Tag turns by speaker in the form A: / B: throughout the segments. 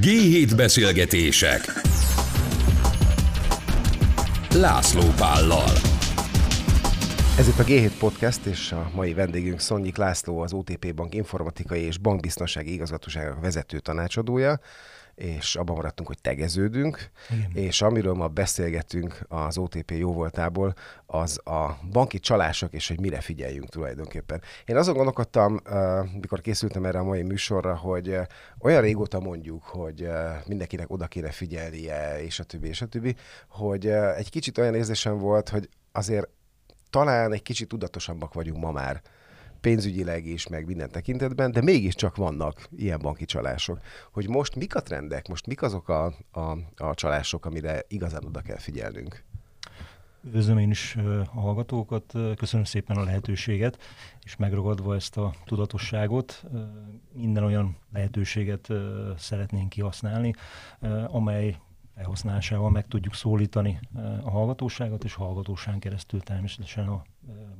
A: G7 beszélgetések. László Pállal
B: Ez itt a G7 Podcast, és a mai vendégünk Szonyik László, az OTP Bank informatikai és bankbiztonsági igazgatóságának vezető tanácsadója és abban maradtunk, hogy tegeződünk, Igen. és amiről ma beszélgetünk az OTP jóvoltából, az a banki csalások, és hogy mire figyeljünk tulajdonképpen. Én azon gondolkodtam, mikor készültem erre a mai műsorra, hogy olyan régóta mondjuk, hogy mindenkinek oda kéne figyelnie, és a többi, és a többi, hogy egy kicsit olyan érzésem volt, hogy azért talán egy kicsit tudatosabbak vagyunk ma már pénzügyileg is, meg minden tekintetben, de mégiscsak vannak ilyen banki csalások. Hogy most mik a trendek, most mik azok a, a, a csalások, amire igazán oda kell figyelnünk?
C: Üdvözlöm én is a hallgatókat, köszönöm szépen a lehetőséget, és megragadva ezt a tudatosságot, minden olyan lehetőséget szeretnénk kihasználni, amely felhasználásával meg tudjuk szólítani a hallgatóságot, és a hallgatóság keresztül természetesen a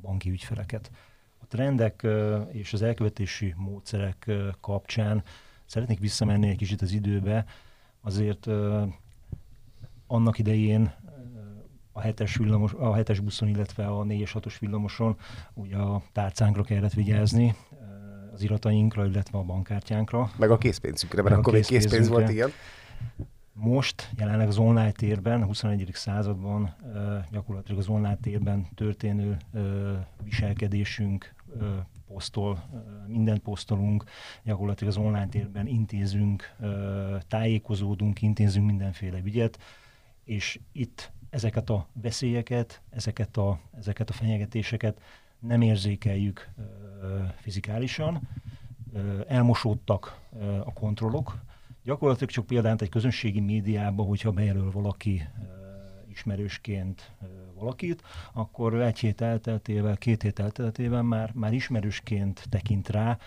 C: banki ügyfeleket a trendek és az elkövetési módszerek kapcsán szeretnék visszamenni egy kicsit az időbe. Azért annak idején a hetes, villamos, a hetes buszon, illetve a 4-es 6-os villamoson ugye a tárcánkra kellett vigyázni, az iratainkra, illetve a bankkártyánkra.
B: Meg a készpénzünkre, mert akkor még készpénz volt, igen.
C: Most jelenleg az online térben, a 21. században gyakorlatilag az online térben történő viselkedésünk posztol, mindent posztolunk, gyakorlatilag az online térben intézünk, tájékozódunk, intézünk mindenféle ügyet, és itt ezeket a veszélyeket, ezeket a, ezeket a fenyegetéseket nem érzékeljük fizikálisan, elmosódtak a kontrollok, Gyakorlatilag csak például egy közönségi médiában, hogyha bejelöl valaki ismerősként valakit, akkor egy hét elteltével, két hét elteltével már, már ismerősként tekint rá,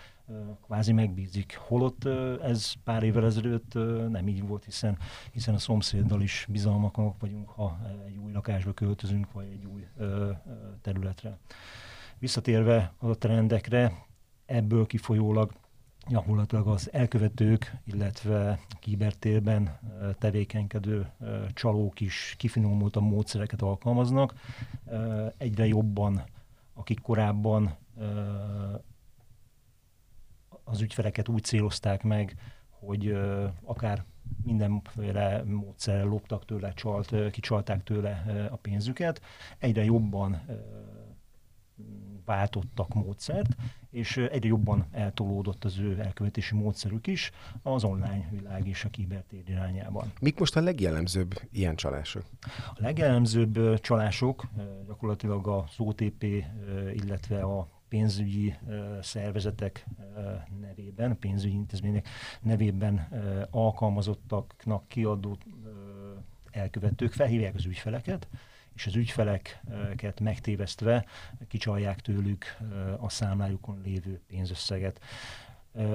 C: kvázi megbízik. Holott ez pár évvel ezelőtt nem így volt, hiszen, hiszen a szomszéddal is bizalmaknak vagyunk, ha egy új lakásba költözünk, vagy egy új területre. Visszatérve a trendekre, ebből kifolyólag gyakorlatilag az elkövetők, illetve kibertérben tevékenykedő csalók is kifinomult a módszereket alkalmaznak. Egyre jobban, akik korábban az ügyfeleket úgy célozták meg, hogy akár mindenféle módszerrel loptak tőle, csalt, kicsalták tőle a pénzüket, egyre jobban váltottak módszert, és egyre jobban eltolódott az ő elkövetési módszerük is az online világ és a kibertér irányában.
B: Mik most a legjellemzőbb ilyen csalások?
C: A legjellemzőbb csalások gyakorlatilag az OTP, illetve a pénzügyi szervezetek nevében, pénzügyi intézmények nevében alkalmazottaknak kiadó elkövetők felhívják az ügyfeleket, és az ügyfeleket megtévesztve kicsalják tőlük a számlájukon lévő pénzösszeget.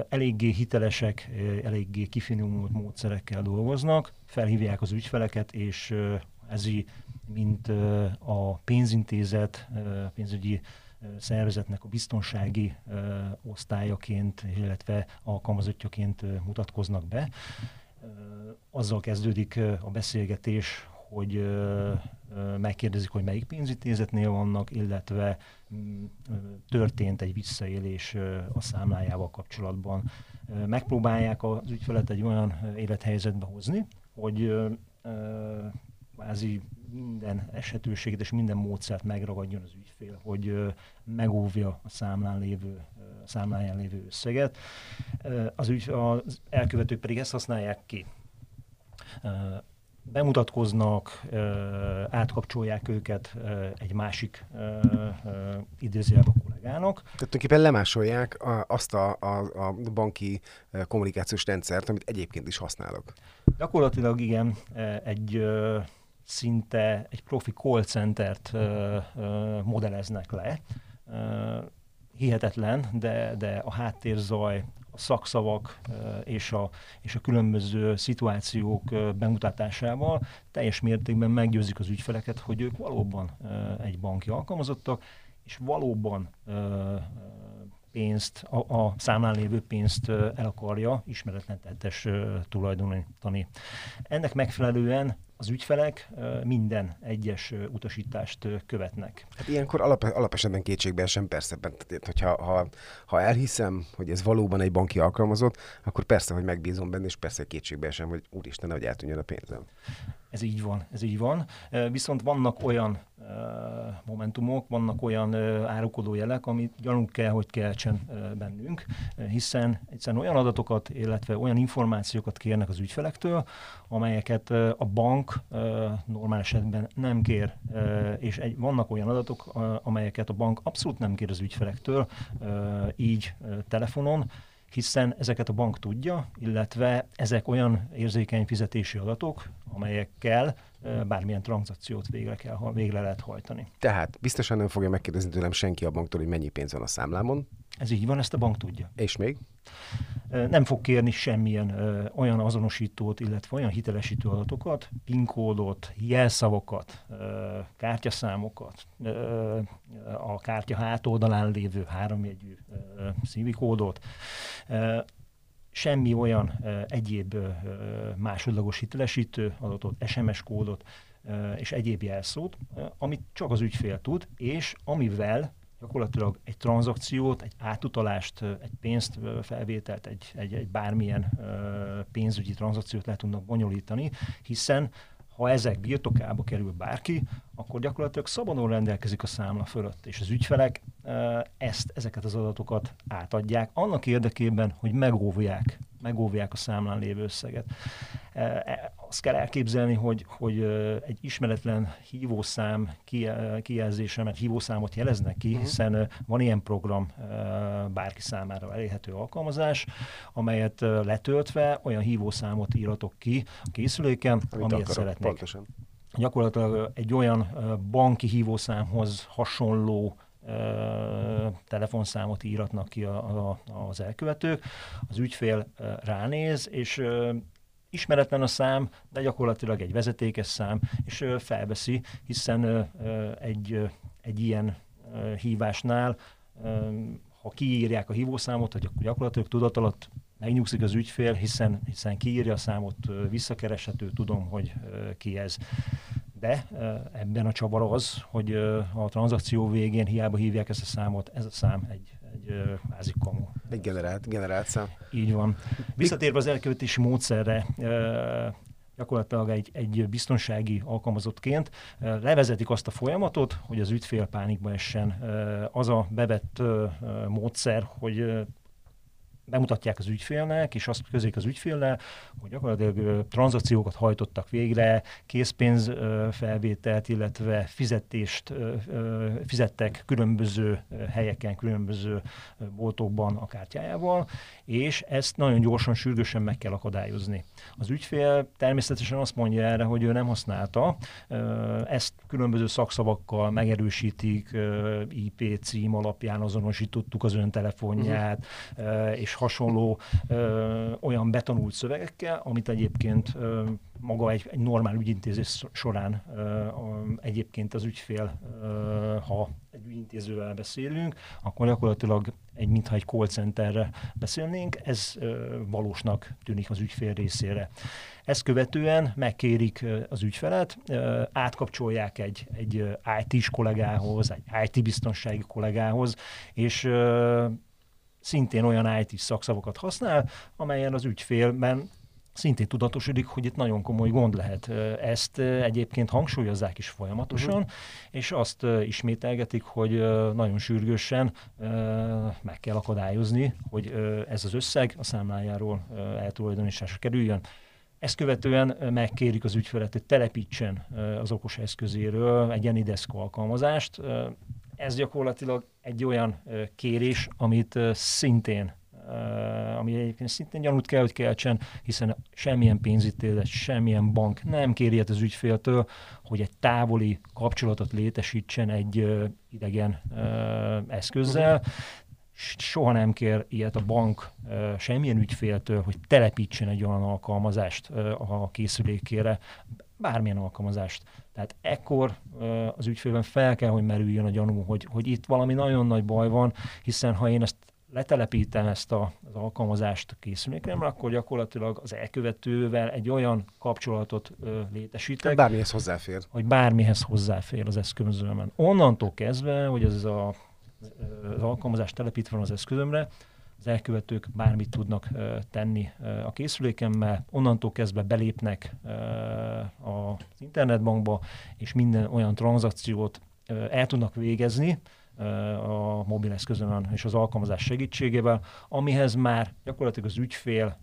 C: Eléggé hitelesek, eléggé kifinomult módszerekkel dolgoznak, felhívják az ügyfeleket, és ez mint a pénzintézet, pénzügyi szervezetnek a biztonsági osztályaként, illetve alkalmazottjaként mutatkoznak be. Azzal kezdődik a beszélgetés, hogy megkérdezik, hogy melyik pénzintézetnél vannak, illetve mm, történt egy visszaélés a számlájával kapcsolatban. Megpróbálják az ügyfelet egy olyan élethelyzetbe hozni, hogy kvázi minden esetőséget és minden módszert megragadjon az ügyfél, hogy megóvja a számlán lévő, számláján lévő összeget. Az, ügy, az elkövetők pedig ezt használják ki bemutatkoznak, átkapcsolják őket egy másik idézőjelben kollégának.
B: Tehát tulajdonképpen lemásolják azt a, a, a banki kommunikációs rendszert, amit egyébként is használok.
C: Gyakorlatilag igen, egy szinte egy profi call centert modelleznek le. Hihetetlen, de, de a háttérzaj, szakszavak és a, és a különböző szituációk bemutatásával teljes mértékben meggyőzik az ügyfeleket, hogy ők valóban egy banki alkalmazottak, és valóban pénzt, a, a számlán lévő pénzt el akarja ismeretlen tettes tulajdonítani. Ennek megfelelően az ügyfelek minden egyes utasítást követnek.
B: Hát ilyenkor alap, alapesetben kétségbe sem persze, tehát, hogyha ha, ha elhiszem, hogy ez valóban egy banki alkalmazott, akkor persze, hogy megbízom benne, és persze kétségbe sem, hogy úristen, hogy eltűnjön a pénzem.
C: Ez így van, ez így van. Viszont vannak olyan momentumok, vannak olyan árukodó jelek, amit gyanúk kell, hogy keltsen bennünk, hiszen egyszerűen olyan adatokat, illetve olyan információkat kérnek az ügyfelektől, amelyeket a bank normál esetben nem kér, és egy, vannak olyan adatok, amelyeket a bank abszolút nem kér az ügyfelektől, így telefonon, hiszen ezeket a bank tudja, illetve ezek olyan érzékeny fizetési adatok, amelyekkel bármilyen tranzakciót végre, kell, végre lehet hajtani.
B: Tehát biztosan nem fogja megkérdezni tőlem senki a banktól, hogy mennyi pénz van a számlámon.
C: Ez így van, ezt a bank tudja.
B: És még?
C: Nem fog kérni semmilyen ö, olyan azonosítót, illetve olyan hitelesítő adatokat, PIN kódot, jelszavakat, ö, kártyaszámokat, ö, a kártya hátoldalán lévő háromjegyű szívi kódot, semmi olyan egyéb másodlagos hitelesítő adatot, SMS kódot és egyéb jelszót, amit csak az ügyfél tud, és amivel gyakorlatilag egy tranzakciót, egy átutalást, egy pénzt felvételt, egy, egy, egy bármilyen pénzügyi tranzakciót le tudnak bonyolítani, hiszen ha ezek birtokába kerül bárki, akkor gyakorlatilag szabadon rendelkezik a számla fölött, és az ügyfelek ezt, ezeket az adatokat átadják annak érdekében, hogy megóvják, megóvják a számlán lévő összeget. E, azt kell elképzelni, hogy, hogy egy ismeretlen hívószám kijelzése, mert hívószámot jeleznek ki, uh-huh. hiszen van ilyen program bárki számára elérhető alkalmazás, amelyet letöltve olyan hívószámot íratok ki a készüléken, Amit amilyet szeretnék. Pontosan. Gyakorlatilag egy olyan banki hívószámhoz hasonló telefonszámot íratnak ki a, a, az elkövetők, az ügyfél ránéz, és ismeretlen a szám, de gyakorlatilag egy vezetékes szám, és felveszi, hiszen egy, egy ilyen hívásnál, ha kiírják a hívószámot, hogy akkor gyakorlatilag tudat alatt megnyugszik az ügyfél, hiszen, hiszen kiírja a számot, visszakereshető, tudom, hogy ki ez. De ebben a csavar az, hogy a tranzakció végén hiába hívják ezt a számot, ez a szám egy, egy házi kamu.
B: Egy generált, generált szám.
C: Így van. Visszatérve az elkövetési módszerre, gyakorlatilag egy, egy biztonsági alkalmazottként levezetik azt a folyamatot, hogy az ügyfél pánikba essen. Az a bevett módszer, hogy bemutatják az ügyfélnek, és azt közék az ügyféllel, hogy gyakorlatilag tranzakciókat hajtottak végre, készpénz felvételt, illetve fizetést fizettek különböző helyeken, különböző boltokban a kártyájával, és ezt nagyon gyorsan, sürgősen meg kell akadályozni. Az ügyfél természetesen azt mondja erre, hogy ő nem használta, ezt különböző szakszavakkal megerősítik, IP cím alapján azonosítottuk az ön telefonját, uh-huh. és hasonló ö, olyan betanult szövegekkel, amit egyébként ö, maga egy, egy normál ügyintézés során ö, egyébként az ügyfél, ö, ha egy ügyintézővel beszélünk, akkor gyakorlatilag egy, mintha egy call centerre beszélnénk, ez ö, valósnak tűnik az ügyfél részére. Ezt követően megkérik az ügyfelet, átkapcsolják egy, egy IT-s kollégához, egy IT-biztonsági kollégához, és szintén olyan IT szakszavakat használ, amelyen az ügyfélben szintén tudatosodik, hogy itt nagyon komoly gond lehet. Ezt egyébként hangsúlyozzák is folyamatosan, uh-huh. és azt ismételgetik, hogy nagyon sürgősen meg kell akadályozni, hogy ez az összeg a számlájáról eltulajdonításra kerüljön. Ezt követően megkérik az ügyfelet, hogy telepítsen az okos eszközéről egy Anydesk alkalmazást, ez gyakorlatilag egy olyan kérés, amit szintén ami egyébként szintén gyanút kell, hogy keltsen, hiszen semmilyen pénzítélet, semmilyen bank nem kéri az ügyféltől, hogy egy távoli kapcsolatot létesítsen egy idegen eszközzel. Soha nem kér ilyet a bank semmilyen ügyféltől, hogy telepítsen egy olyan alkalmazást a készülékére, bármilyen alkalmazást. Tehát ekkor az ügyfélben fel kell, hogy merüljön a gyanú, hogy, hogy itt valami nagyon nagy baj van, hiszen ha én ezt letelepítem ezt a, az alkalmazást a készülékemre, akkor gyakorlatilag az elkövetővel egy olyan kapcsolatot ö, létesítek.
B: Bármihez hozzáfér.
C: Hogy bármihez hozzáfér az eszközömben. Onnantól kezdve, hogy ez a, az alkalmazás telepítve van az eszközömre, az elkövetők bármit tudnak tenni a készülékemmel, onnantól kezdve belépnek az internetbankba, és minden olyan tranzakciót el tudnak végezni, a mobileszközön és az alkalmazás segítségével, amihez már gyakorlatilag az ügyfél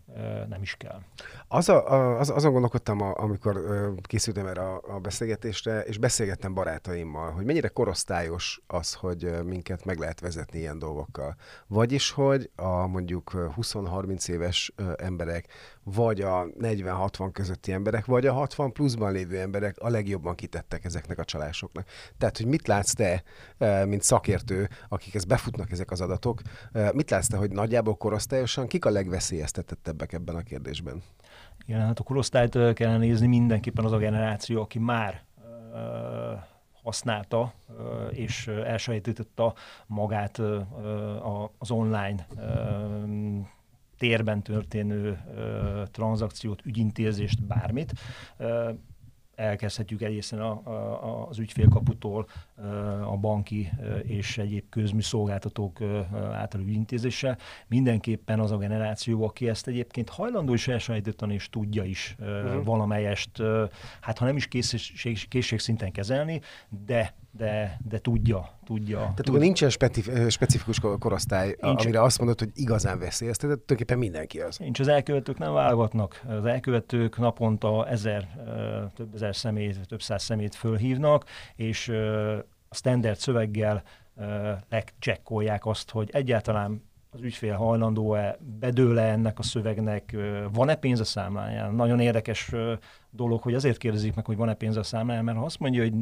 C: nem is kell.
B: Az a, az, azon gondolkodtam, amikor készültem erre a, a beszélgetésre, és beszélgettem barátaimmal, hogy mennyire korosztályos az, hogy minket meg lehet vezetni ilyen dolgokkal. Vagyis, hogy a mondjuk 20-30 éves emberek, vagy a 40-60 közötti emberek, vagy a 60 pluszban lévő emberek a legjobban kitettek ezeknek a csalásoknak. Tehát, hogy mit látsz te, mint szakértő, akik ezt befutnak ezek az adatok, mit látsz te, hogy nagyjából korosztályosan kik a legveszélyeztetettebbek ebben a kérdésben?
C: Igen, hát a korosztályt kell nézni, mindenképpen az a generáció, aki már használta és elsajátította magát az online térben történő tranzakciót, ügyintézést, bármit elkezdhetjük egészen a, a, az ügyfélkaputól a banki és egyéb közműszolgáltatók által ügyintézése. Mindenképpen az a generáció, aki ezt egyébként hajlandó is elsajátítani, és tudja is uh-huh. valamelyest, hát ha nem is készség, készségszinten kezelni, de de, de tudja, tudja.
B: Tehát tud... akkor nincsen specif- specifikus korosztály, Nincs. amire azt mondod, hogy igazán veszélyeztetett, tulajdonképpen mindenki az.
C: Nincs, az elkövetők nem válogatnak. Az elkövetők naponta ezer, több ezer szemét, több száz szemét fölhívnak, és a standard szöveggel legcsekkolják azt, hogy egyáltalán az ügyfél hajlandó-e, bedőle ennek a szövegnek, van-e pénz a számláján. Nagyon érdekes dolog, hogy azért kérdezik meg, hogy van-e pénz a számláján, mert ha azt mondja, hogy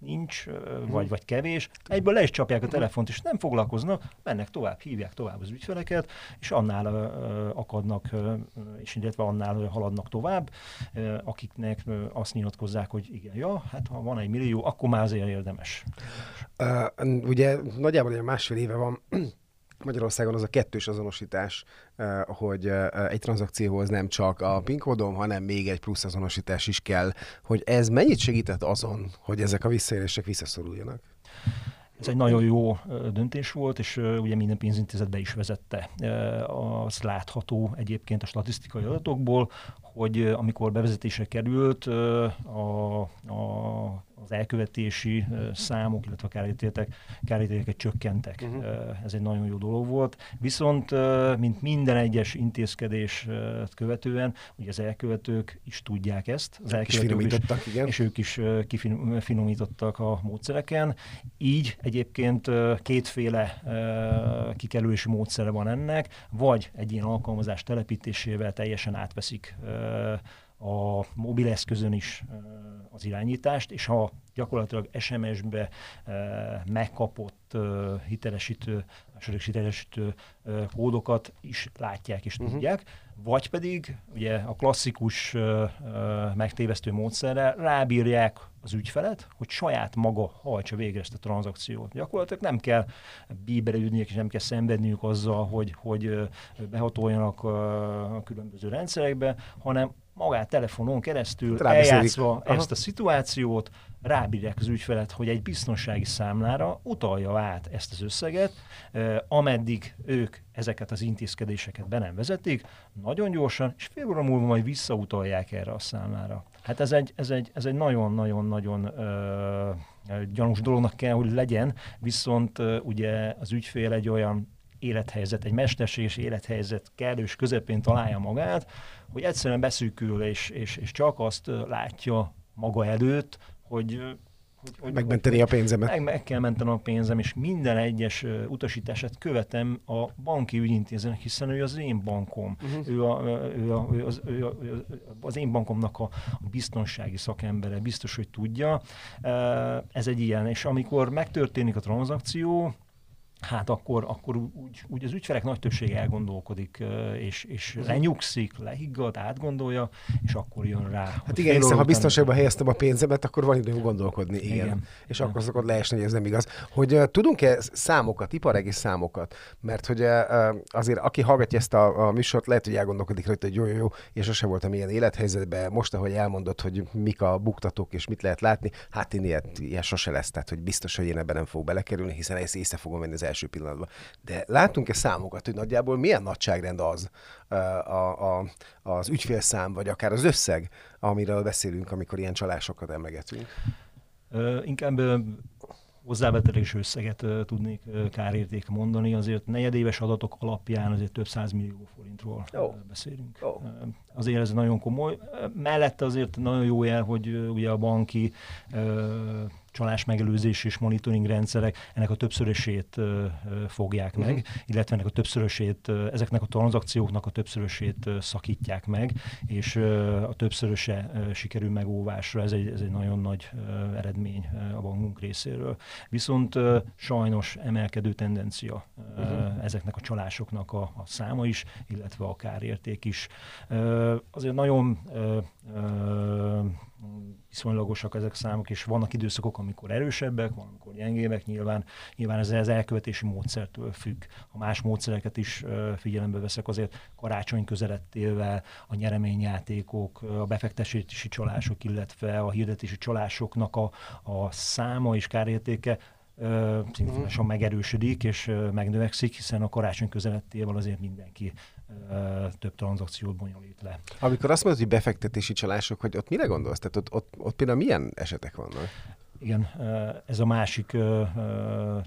C: nincs, vagy, vagy kevés, egyből le is csapják a telefont, és nem foglalkoznak, mennek tovább, hívják tovább az ügyfeleket, és annál akadnak, és illetve annál haladnak tovább, akiknek azt nyilatkozzák, hogy igen, ja, hát ha van egy millió, akkor már azért érdemes.
B: Uh, ugye nagyjából egy másfél éve van Magyarországon az a kettős azonosítás, eh, hogy eh, egy tranzakcióhoz nem csak a PIN kódom, hanem még egy plusz azonosítás is kell, hogy ez mennyit segített azon, hogy ezek a visszaélések visszaszoruljanak?
C: Ez egy nagyon jó döntés volt, és ugye minden pénzintézetbe is vezette. Az látható egyébként a statisztikai adatokból, hogy amikor bevezetésre került a, a az elkövetési számok, illetve a kárítéltek, csökkentek. Uh-huh. Ez egy nagyon jó dolog volt. Viszont, mint minden egyes intézkedés követően, ugye az elkövetők is tudják ezt. Az elkövetők is, is igen. És ők is kifinomítottak a módszereken. Így egyébként kétféle kikerülési módszere van ennek, vagy egy ilyen alkalmazás telepítésével teljesen átveszik a mobileszközön is az irányítást, és ha gyakorlatilag SMS-be megkapott hitelesítő, második hitelesítő kódokat is látják és uh-huh. tudják, vagy pedig ugye a klasszikus megtévesztő módszerrel rábírják az ügyfelet, hogy saját maga hajtsa végre ezt a tranzakciót. Gyakorlatilag nem kell bíberődniük, és nem kell szenvedniük azzal, hogy, hogy behatoljanak a különböző rendszerekbe, hanem magát telefonon keresztül eljátszva ezt a szituációt, rábírják az ügyfelet, hogy egy biztonsági számlára utalja át ezt az összeget, ameddig ők ezeket az intézkedéseket be nem vezetik, nagyon gyorsan, és fél óra múlva majd visszautalják erre a számlára. Hát ez egy, ez egy, ez egy nagyon-nagyon-nagyon gyanús dolognak kell, hogy legyen, viszont ugye az ügyfél egy olyan élethelyzet, egy mesterséges élethelyzet kellős közepén találja magát, hogy egyszerűen beszűkül, és, és, és csak azt látja maga előtt, hogy
B: hogy, hogy megmenteni a pénzemet.
C: Meg, meg kell mentenem a pénzem, és minden egyes utasítását követem a banki ügyintézőnek, hiszen ő az én bankom. Uh-huh. Ő, a, ő, a, ő, az, ő, a, ő az én bankomnak a, a biztonsági szakembere, biztos, hogy tudja. Ez egy ilyen, és amikor megtörténik a tranzakció, hát akkor, akkor úgy, úgy az ügyfelek nagy többsége elgondolkodik, és, és mhm. lenyugszik, lehiggad, átgondolja, és akkor jön rá.
B: Hát igen, hiszen ha biztonságban helyeztem a pénzemet, akkor van időm gondolkodni, igen. igen. És igen. akkor szokott leesni, hogy ez nem igaz. Hogy uh, tudunk-e számokat, iparegi számokat? Mert hogy uh, azért aki hallgatja ezt a, a műsort, lehet, hogy elgondolkodik rajta, hogy jó, jó, jó, és sose voltam ilyen élethelyzetben. Most, ahogy elmondod, hogy mik a buktatók és mit lehet látni, hát én ilyet, ilyen sose lesz, tehát hogy biztos, hogy én ebben nem fogok belekerülni, hiszen ezt észre fogom venni az első pillanatban. De látunk-e számokat, hogy nagyjából milyen nagyságrend az a, a, az ügyfélszám, vagy akár az összeg, amiről beszélünk, amikor ilyen csalásokat emlegetünk?
C: Inkább hozzávetelés összeget tudnék kárérték mondani, azért negyedéves adatok alapján azért több millió forintról oh. beszélünk. Oh. Azért ez nagyon komoly. Mellette azért nagyon jó jel, hogy ugye a banki csalás megelőzés és monitoring rendszerek ennek a többszörösét fogják uh-huh. meg, illetve ennek a többszörösét, ezeknek a tranzakcióknak a többszörösét szakítják meg, és a többszöröse sikerül megóvásra. Ez egy, ez egy nagyon nagy eredmény a bankunk részéről. Viszont sajnos emelkedő tendencia uh-huh. ezeknek a csalásoknak a, a száma is, illetve a kárérték is. Azért nagyon viszonylagosak ezek a számok, és vannak időszakok, amikor erősebbek, van, amikor gyengébbek, nyilván, nyilván ez az elkövetési módszertől függ. Ha más módszereket is figyelembe veszek, azért karácsony közelettével a nyereményjátékok, a befektetési csalások, illetve a hirdetési csalásoknak a, a száma és kárértéke szintén megerősödik és megnövekszik, hiszen a karácsony közelettével azért mindenki több tranzakciót bonyolít le.
B: Amikor azt mondod, hogy befektetési csalások, hogy ott mire gondolsz? Tehát ott, ott, ott például milyen esetek vannak?
C: Igen, ez a másik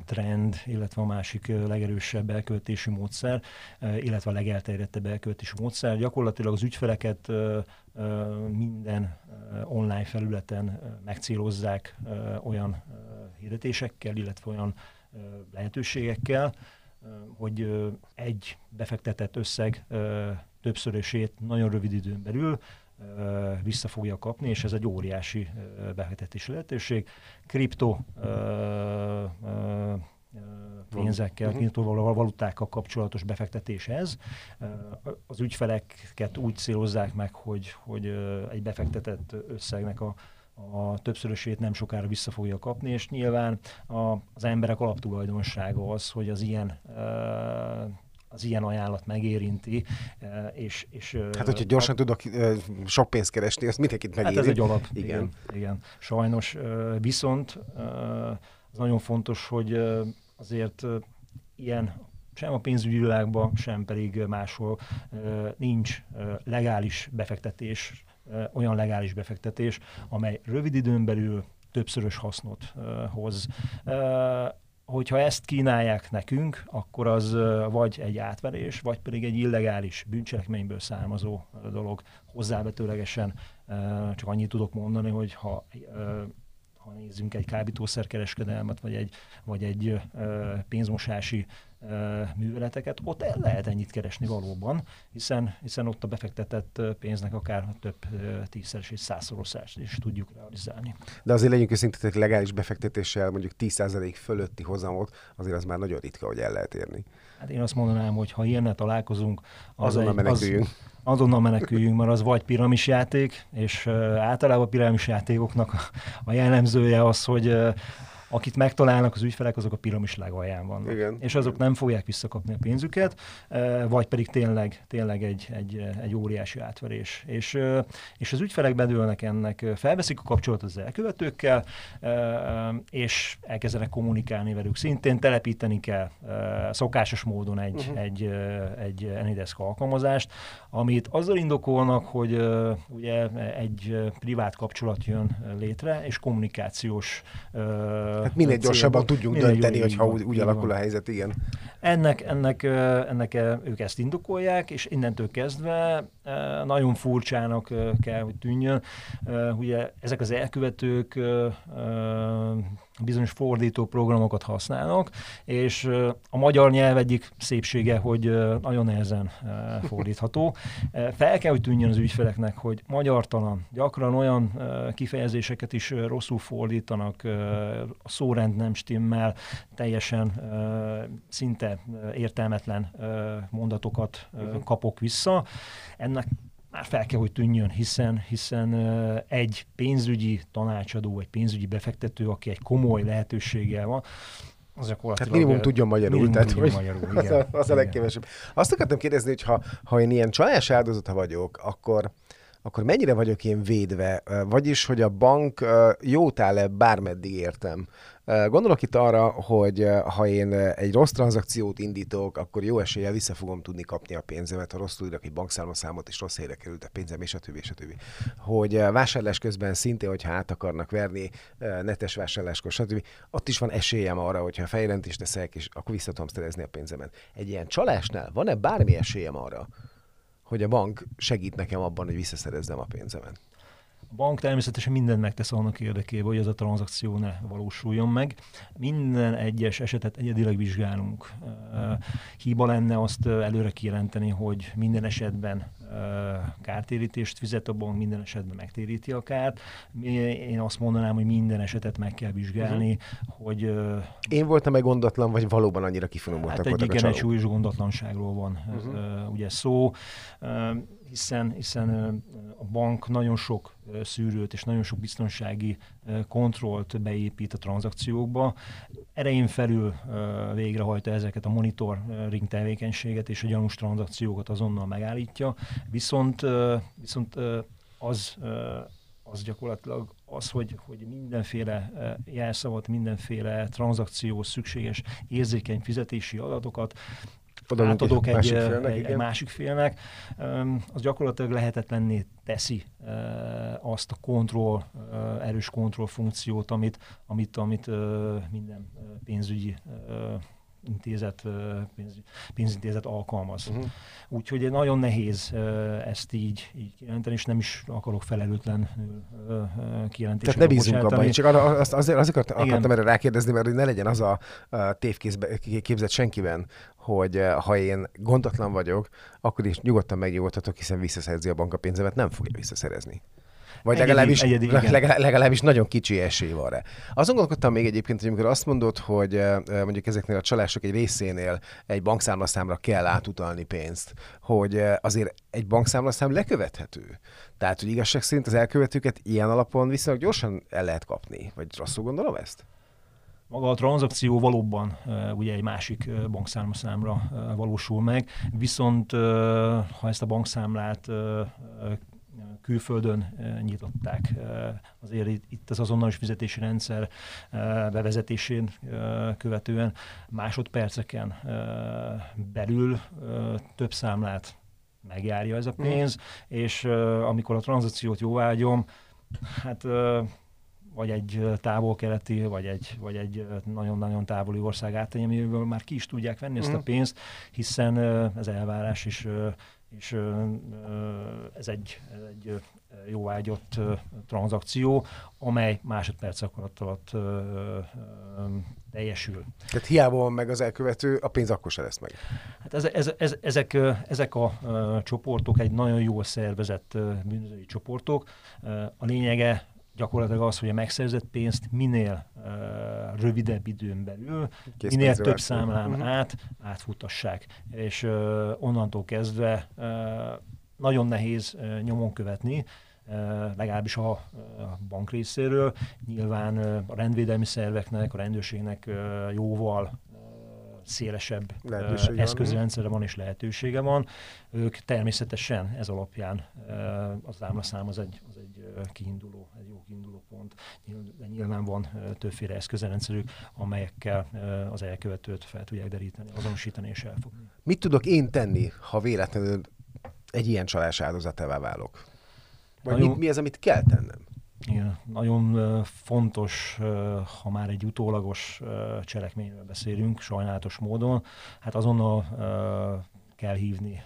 C: trend, illetve a másik legerősebb elköltési módszer, illetve a legelterjedtebb elköltési módszer. Gyakorlatilag az ügyfeleket minden online felületen megcélozzák olyan hirdetésekkel, illetve olyan lehetőségekkel, hogy egy befektetett összeg többszörösét nagyon rövid időn belül vissza fogja kapni, és ez egy óriási befektetési lehetőség. Kripto pénzekkel, uh-huh. kriptovalutákkal kapcsolatos befektetés ez. Az ügyfeleket úgy célozzák meg, hogy, hogy egy befektetett összegnek a a többszörösét nem sokára vissza fogja kapni, és nyilván a, az emberek alaptulajdonsága az, hogy az ilyen az ilyen ajánlat megérinti, és... és
B: hát, hogyha gyorsan a, tudok sok pénzt keresni, azt mindenkit megéri.
C: Hát ez egy alap. Igen. igen, igen. Sajnos viszont az nagyon fontos, hogy azért ilyen sem a pénzügyi világban, sem pedig máshol nincs legális befektetés olyan legális befektetés, amely rövid időn belül többszörös hasznot hoz. Hogyha ezt kínálják nekünk, akkor az vagy egy átverés, vagy pedig egy illegális bűncselekményből származó dolog. Hozzávetőlegesen csak annyit tudok mondani, hogy ha ha nézzünk egy kábítószerkereskedelmet, vagy egy, vagy egy pénzmosási műveleteket, ott el lehet ennyit keresni valóban, hiszen, hiszen ott a befektetett pénznek akár több tízszeres és százszoroszást is tudjuk realizálni.
B: De azért legyünk őszintén, legális befektetéssel mondjuk 10% fölötti hozamot, azért az már nagyon ritka, hogy el lehet érni.
C: Hát én azt mondanám, hogy ha ilyennel találkozunk, az
B: azonnal egy, meneküljünk. Az,
C: azonnal meneküljünk, mert az vagy piramisjáték, és általában a piramisjátékoknak a, a jellemzője az, hogy akit megtalálnak az ügyfelek, azok a piramis legalján vannak. Igen. És azok nem fogják visszakapni a pénzüket, vagy pedig tényleg, tényleg egy, egy, egy óriási átverés. És, és az ügyfelek bedőlnek ennek, felveszik a kapcsolatot az elkövetőkkel, és elkezdenek kommunikálni velük. Szintén telepíteni kell szokásos módon egy, uh-huh. egy, egy Anydesk alkalmazást, amit azzal indokolnak, hogy ugye egy privát kapcsolat jön létre, és kommunikációs
B: Hát minél gyorsabban tudjunk minél dönteni, hogyha úgy, úgy alakul a helyzet, igen.
C: Ennek, ennek, ennek ők ezt indokolják, és innentől kezdve nagyon furcsának kell, hogy tűnjön. Ugye ezek az elkövetők bizonyos fordító programokat használnak, és a magyar nyelv egyik szépsége, hogy nagyon nehezen fordítható. Fel kell, hogy tűnjön az ügyfeleknek, hogy magyartalan, gyakran olyan kifejezéseket is rosszul fordítanak, a szórend nem stimmel, teljesen szinte értelmetlen mondatokat kapok vissza. Ennek már fel kell, hogy tűnjön, hiszen, hiszen egy pénzügyi tanácsadó, egy pénzügyi befektető, aki egy komoly lehetőséggel van,
B: az Tehát minimum tudjon magyarul. Minimum tehát, tudjon hogy magyarul, igen. Az a, az a legkevesebb. Azt akartam kérdezni, hogy ha, ha én ilyen csalás áldozata vagyok, akkor, akkor mennyire vagyok én védve? Vagyis, hogy a bank jót áll-e bármeddig értem? Gondolok itt arra, hogy ha én egy rossz tranzakciót indítok, akkor jó eséllyel vissza fogom tudni kapni a pénzemet, ha rosszul írok egy bankszámlaszámot, és rossz helyre került a pénzem, és a többi, és a többi. Hogy vásárlás közben szintén, hogyha át akarnak verni, netes vásárláskor, stb. Ott is van esélyem arra, hogyha fejjelentést teszek, és akkor vissza tudom szerezni a pénzemet. Egy ilyen csalásnál van-e bármi esélyem arra, hogy a bank segít nekem abban, hogy visszaszerezzem a pénzemet?
C: A bank természetesen mindent megtesz annak érdekében, hogy ez a tranzakció ne valósuljon meg. Minden egyes esetet egyedileg vizsgálunk. Hiba lenne azt előre kijelenteni, hogy minden esetben kártérítést fizet a bank, minden esetben megtéríti a kárt. Én azt mondanám, hogy minden esetet meg kell vizsgálni, uh-huh. hogy...
B: Én voltam egy gondatlan, vagy valóban annyira kifinomultak
C: hát egy igen, egy súlyos gondatlanságról van uh-huh. ugye szó hiszen, hiszen a bank nagyon sok szűrőt és nagyon sok biztonsági kontrollt beépít a tranzakciókba. Erején felül végrehajta ezeket a monitoring tevékenységet, és a gyanús tranzakciókat azonnal megállítja. Viszont, viszont az az gyakorlatilag az, hogy, hogy mindenféle jelszavat, mindenféle tranzakció szükséges érzékeny fizetési adatokat oda átadok egy, másik félnek, egy, egy másik félnek, az gyakorlatilag lehetetlenné teszi azt a kontroll, erős kontroll funkciót, amit, amit, amit minden pénzügyi intézet, pénz, pénzintézet alkalmaz. Uh-huh. Úgyhogy nagyon nehéz ezt így, így kijelenteni, és nem is akarok felelőtlen kijelentést.
B: Tehát ne bízunk abban, csak arra, azt, azért, azért akartam, akartam erre rákérdezni, mert hogy ne legyen az a, a tévképzet senkiben, hogy ha én gondatlan vagyok, akkor is nyugodtan megnyugodhatok, hiszen visszaszerzi a bank a pénzemet, nem fogja visszaszerezni. Vagy egyedi, legalábbis, egyedi, legalábbis, legalábbis nagyon kicsi esély van rá. Azon gondolkodtam még egyébként, hogy amikor azt mondod, hogy mondjuk ezeknél a csalások egy részénél egy bankszámlaszámra kell átutalni pénzt, hogy azért egy bankszámlaszám lekövethető. Tehát, hogy igazság szerint az elkövetőket ilyen alapon viszonylag gyorsan el lehet kapni. Vagy rosszul gondolom ezt?
C: Maga a tranzakció valóban ugye egy másik bankszámlaszámra valósul meg, viszont ha ezt a bankszámlát külföldön eh, nyitották. Eh, azért itt az azonnalos fizetési rendszer eh, bevezetésén követően másodperceken belül több számlát megjárja ez a mhm. pénz, mm. és amikor a tranzakciót jóvágyom, hát vagy egy távol-keleti, vagy egy, vagy egy nagyon-nagyon távoli ország áttenyeméből már ki is tudják venni mm. ezt a mhm. pénzt, hiszen ez elvárás is és ez egy, ez egy jóágyott tranzakció, amely másodpercek alatt teljesül.
B: Tehát hiába van meg az elkövető, a pénz akkor se lesz meg.
C: Hát ez, ez, ez, ezek, ezek a csoportok egy nagyon jól szervezett bűnözői csoportok. A lényege gyakorlatilag az, hogy a megszerzett pénzt minél uh, rövidebb időn belül, Kész minél több számlán uh-huh. át, átfutassák. És uh, onnantól kezdve uh, nagyon nehéz uh, nyomon követni, uh, legalábbis a, a bank részéről. Nyilván uh, a rendvédelmi szerveknek, a rendőrségnek uh, jóval szélesebb eszközrendszere van és lehetősége van. Ők természetesen ez alapján az számlaszám az egy, egy kiinduló, egy jó kiinduló pont. De nyilván van többféle eszközrendszerük, amelyekkel az elkövetőt fel tudják deríteni, azonosítani és elfogni.
B: Mit tudok én tenni, ha véletlenül egy ilyen csalás áldozatává válok? Vagy mi, mi az, amit kell tennem?
C: Igen, nagyon fontos, ha már egy utólagos cselekményről beszélünk, sajnálatos módon, hát azonnal kell hívni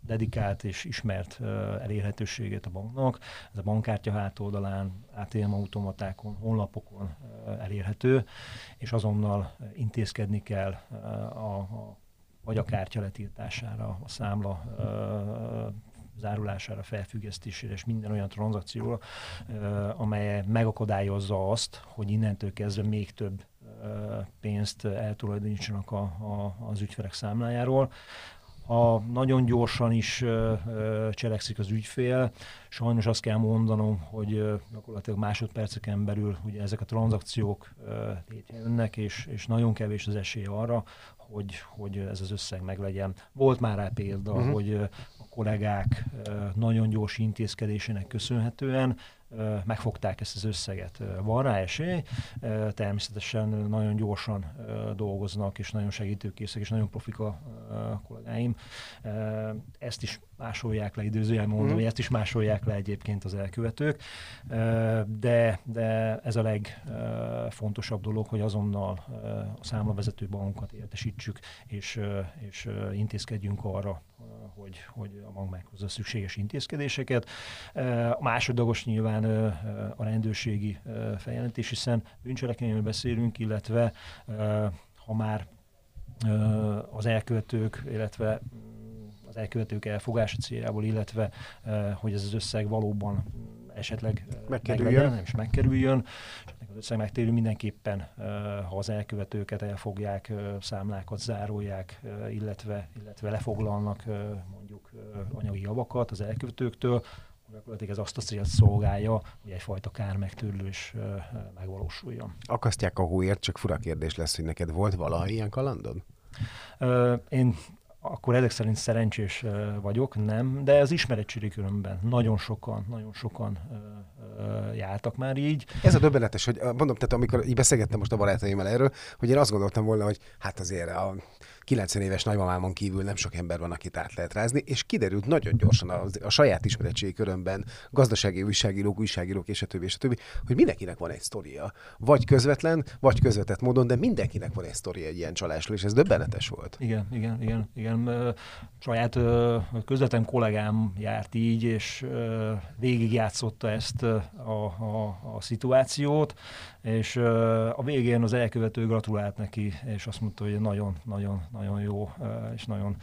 C: dedikált és ismert elérhetőségét a banknak. Ez a bankkártya hátoldalán, ATM automatákon, honlapokon elérhető, és azonnal intézkedni kell a, a vagy a kártya letiltására, a számla zárulására, felfüggesztésére és minden olyan tranzakcióra, amely megakadályozza azt, hogy innentől kezdve még több pénzt eltulajdonítsanak a, a, az ügyfelek számlájáról. Ha nagyon gyorsan is cselekszik az ügyfél, sajnos azt kell mondanom, hogy gyakorlatilag másodperceken belül ugye ezek a tranzakciók létrejönnek, és, és nagyon kevés az esély arra, hogy, hogy ez az összeg meglegyen. Volt már rá példa, uh-huh. hogy a kollégák nagyon gyors intézkedésének köszönhetően megfogták ezt az összeget. Van rá esély, természetesen nagyon gyorsan dolgoznak, és nagyon segítőkészek, és nagyon profik a kollégáim. Ezt is másolják le, időzőjel mondom, mm. ezt is másolják le egyébként az elkövetők, de, de ez a legfontosabb dolog, hogy azonnal a számlavezető bankokat értesítsük, és, és intézkedjünk arra, hogy, hogy a bank meghozza szükséges intézkedéseket. A másodlagos nyilván a rendőrségi feljelentés, hiszen bűncselekményről beszélünk, illetve ha már az elkövetők, illetve az elkövetők elfogása céljából, illetve hogy ez az összeg valóban esetleg megkerüljön, meglegyen, és megkerüljön. És az összeg megtérül mindenképpen, ha az elkövetőket elfogják, számlákat zárolják, illetve, illetve lefoglalnak mondjuk anyagi javakat az elkövetőktől, gyakorlatilag ez azt a célt szolgálja, hogy egyfajta kár megtörlés megvalósuljon.
B: Akasztják a hóért, csak fura kérdés lesz, hogy neked volt valaha ilyen kalandod?
C: Én akkor ezek szerint szerencsés vagyok, nem, de az ismeretségi körömben nagyon sokan, nagyon sokan jártak már így.
B: Ez a döbbenetes, hogy mondom, tehát amikor így beszélgettem most a barátaimmal erről, hogy én azt gondoltam volna, hogy hát azért a 90 éves nagymamámon kívül nem sok ember van, akit át lehet rázni, és kiderült nagyon gyorsan a, a saját ismeretségi körömben, gazdasági újságírók, újságírók és a többi, és a többi, hogy mindenkinek van egy sztoria. Vagy közvetlen, vagy közvetett módon, de mindenkinek van egy sztoria egy ilyen csalásról, és ez döbbenetes volt.
C: Igen, igen, igen, igen. Saját közvetlen kollégám járt így, és végigjátszotta ezt a, a, a szituációt, és a végén az elkövető gratulált neki, és azt mondta, hogy nagyon, nagyon, nagyon jó és nagyon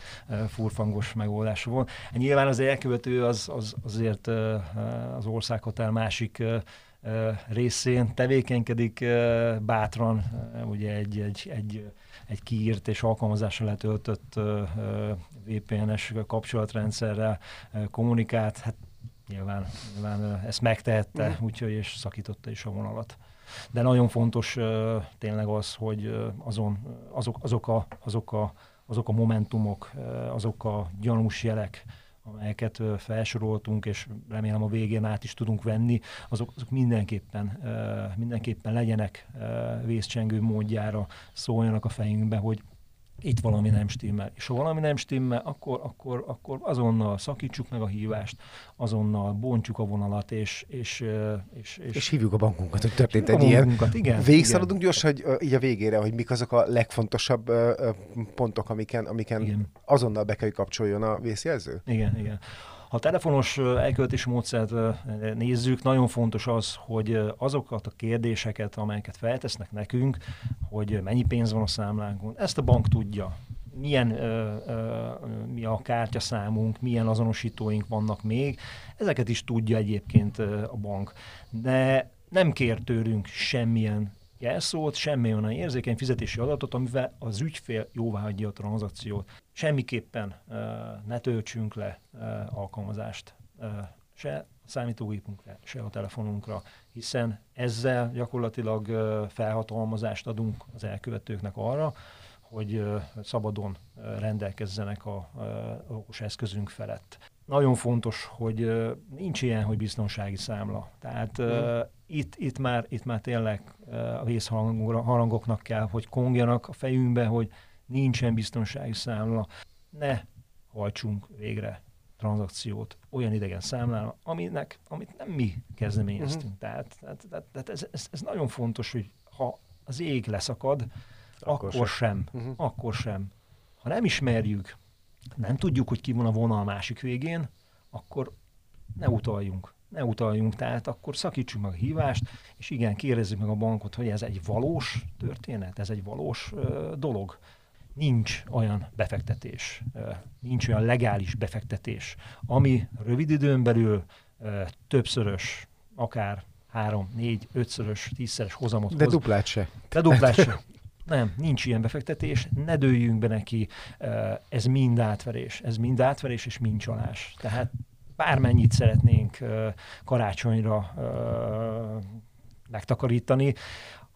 C: furfangos megoldás volt. Nyilván az elkövető az, az azért az országhotel másik részén tevékenykedik bátran, ugye egy, egy, egy, egy kiírt és alkalmazásra letöltött VPN-es kapcsolatrendszerrel kommunikált, hát nyilván, nyilván ezt megtehette, mm. úgyhogy és szakította is a vonalat de nagyon fontos tényleg az, hogy azon, azok, azok, a, azok, a, azok a momentumok, azok a gyanús jelek, amelyeket felsoroltunk, és remélem a végén át is tudunk venni, azok, azok mindenképpen, mindenképpen legyenek vészcsengő módjára, szóljanak a fejünkbe, hogy itt valami nem stimmel. És ha valami nem stimmel, akkor, akkor, akkor azonnal szakítsuk meg a hívást, azonnal bontjuk a vonalat, és... És,
B: és, és, és hívjuk a bankunkat, hogy történt egy ilyen. Igen, Végigszaladunk gyorsan, hogy így a végére, hogy mik azok a legfontosabb pontok, amiken, amiken igen. azonnal be kell kapcsoljon a vészjelző?
C: Igen, igen. Ha telefonos elköltési módszert nézzük, nagyon fontos az, hogy azokat a kérdéseket, amelyeket feltesznek nekünk, hogy mennyi pénz van a számlánkon, ezt a bank tudja milyen ö, ö, mi a kártyaszámunk, milyen azonosítóink vannak még, ezeket is tudja egyébként a bank. De nem kér tőlünk semmilyen jelszót, semmi olyan érzékeny fizetési adatot, amivel az ügyfél jóvá hagyja a tranzakciót. Semmiképpen uh, ne töltsünk le uh, alkalmazást uh, se a számítógépünkre, se a telefonunkra, hiszen ezzel gyakorlatilag uh, felhatalmazást adunk az elkövetőknek arra, hogy uh, szabadon uh, rendelkezzenek a, a okos eszközünk felett. Nagyon fontos, hogy uh, nincs ilyen, hogy biztonsági számla. Tehát uh, itt, itt, már, itt már tényleg a vészharangoknak kell, hogy kongjanak a fejünkbe, hogy nincsen biztonsági számla. Ne hajtsunk végre tranzakciót olyan idegen számlán, aminek, amit nem mi kezdeményeztünk. Uh-huh. Tehát, tehát, tehát, tehát ez, ez, ez nagyon fontos, hogy ha az ég leszakad, akkor, akkor sem. sem. Uh-huh. Akkor sem. Ha nem ismerjük nem tudjuk, hogy ki van a vonal másik végén, akkor ne utaljunk. Ne utaljunk, tehát akkor szakítsuk meg a hívást, és igen, kérdezzük meg a bankot, hogy ez egy valós történet, ez egy valós ö, dolog. Nincs olyan befektetés, ö, nincs olyan legális befektetés, ami rövid időn belül ö, többszörös, akár három, négy, ötszörös, tízszeres hozamot
B: De
C: hoz.
B: duplát se.
C: De duplát se. Nem, nincs ilyen befektetés, ne dőljünk be neki, ez mind átverés, ez mind átverés és mind csalás. Tehát bármennyit szeretnénk karácsonyra megtakarítani,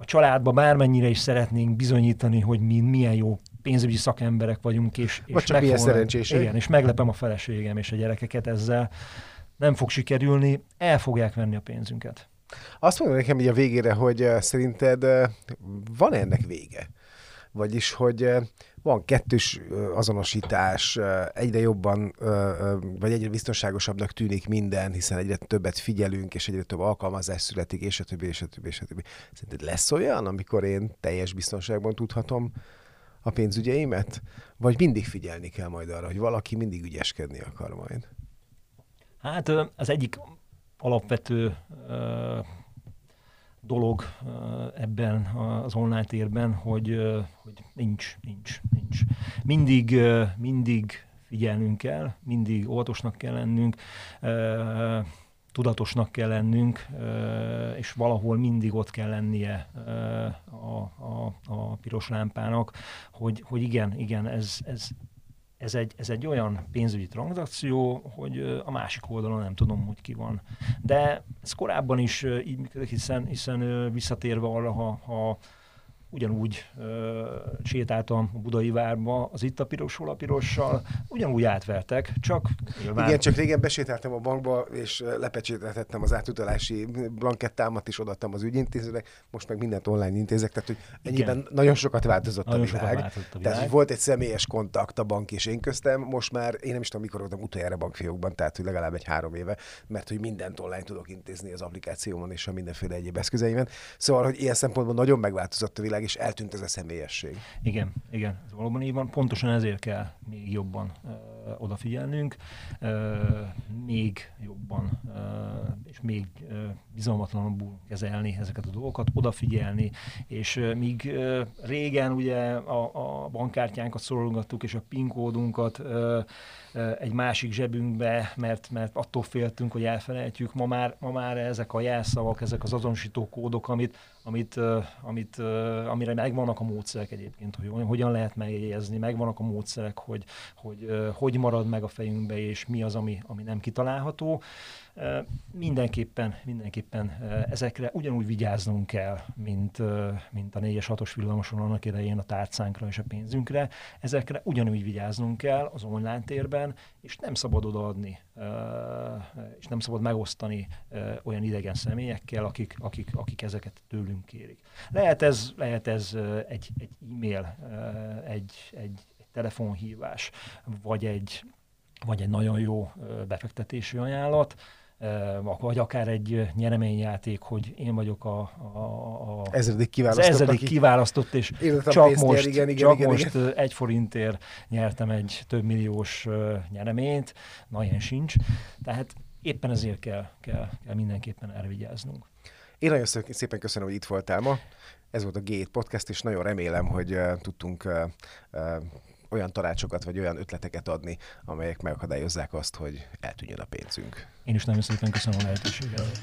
C: a családba bármennyire is szeretnénk bizonyítani, hogy mi milyen jó pénzügyi szakemberek vagyunk, és, és
B: csak milyen szerencsések.
C: Igen, és meglepem a feleségem és a gyerekeket ezzel. Nem fog sikerülni, el fogják venni a pénzünket.
B: Azt mondja nekem így a végére, hogy uh, szerinted uh, van ennek vége? Vagyis, hogy uh, van kettős azonosítás, egyre jobban, vagy egyre biztonságosabbnak tűnik minden, hiszen egyre többet figyelünk, és egyre több alkalmazás születik, és a többi, és a többi, és a többi. Szerinted lesz olyan, amikor én teljes biztonságban tudhatom a pénzügyeimet? Vagy mindig figyelni kell majd arra, hogy valaki mindig ügyeskedni akar majd?
C: Hát az egyik alapvető dolog ebben az online térben, hogy, hogy nincs, nincs, nincs. Mindig, mindig figyelnünk kell, mindig óvatosnak kell lennünk, tudatosnak kell lennünk, és valahol mindig ott kell lennie a, a, a piros lámpának, hogy, hogy igen, igen, ez, ez, ez egy, ez egy olyan pénzügyi tranzakció, hogy a másik oldalon nem tudom, hogy ki van. De ez korábban is így működik, hiszen, hiszen visszatérve arra, ha, ha ugyanúgy ö, sétáltam a budai várba, az itt a pirosról a pirossal, ugyanúgy átvertek, csak
B: nyilván... Igen, csak régen besétáltam a bankba, és lepecsételtettem az átutalási blankettámat, és odaadtam az ügyintézőnek, most meg mindent online intézek, tehát hogy ennyiben Igen. nagyon sokat változott nagyon a világ. Sokat változott a világ. Tehát, hogy volt egy személyes kontakt a bank és én köztem, most már én nem is tudom, mikor voltam utoljára bankfiókban, tehát hogy legalább egy három éve, mert hogy mindent online tudok intézni az applikációmon és a mindenféle egyéb eszközeimen. Szóval, hogy ilyen szempontból nagyon megváltozott a világ, világ, és eltűnt ez a személyesség.
C: Igen, igen, ez valóban így van. Pontosan ezért kell még jobban uh, odafigyelnünk, uh, még jobban uh, és még uh, bizalmatlanabbul kezelni ezeket a dolgokat, odafigyelni, és uh, míg uh, régen ugye a, a bankkártyánkat szorolgattuk, és a PIN kódunkat uh, egy másik zsebünkbe, mert, mert attól féltünk, hogy elfelejtjük. Ma már, ma már ezek a jelszavak, ezek az azonosító kódok, amit, amit, amit, amire megvannak a módszerek egyébként, hogy hogyan lehet megjegyezni, megvannak a módszerek, hogy, hogy hogy marad meg a fejünkbe, és mi az, ami, ami nem kitalálható. Mindenképpen, mindenképpen ezekre ugyanúgy vigyáznunk kell, mint, mint a 4-es 6-os villamoson annak idején a tárcánkra és a pénzünkre. Ezekre ugyanúgy vigyáznunk kell az online térben, és nem szabad odaadni, és nem szabad megosztani olyan idegen személyekkel, akik, akik, akik ezeket tőlünk kérik. Lehet ez, lehet ez egy, egy e-mail, egy, egy, egy telefonhívás, vagy egy, vagy egy nagyon jó befektetési ajánlat, vagy akár egy nyereményjáték, hogy én vagyok a, a,
B: a ezredik kiválasztott,
C: az ezredik kiválasztott, és csak most, igen, igen, csak igen, most igen. egy forintért nyertem egy több milliós nyereményt, na ilyen sincs. Tehát éppen ezért kell, kell, kell mindenképpen elvigyáznunk.
B: Én nagyon szépen köszönöm, hogy itt voltál ma. Ez volt a G7 Podcast, és nagyon remélem, hogy uh, tudtunk uh, uh, olyan tanácsokat vagy olyan ötleteket adni, amelyek megakadályozzák azt, hogy eltűnjön a pénzünk.
C: Én is nagyon szépen köszönöm a lehetőséget.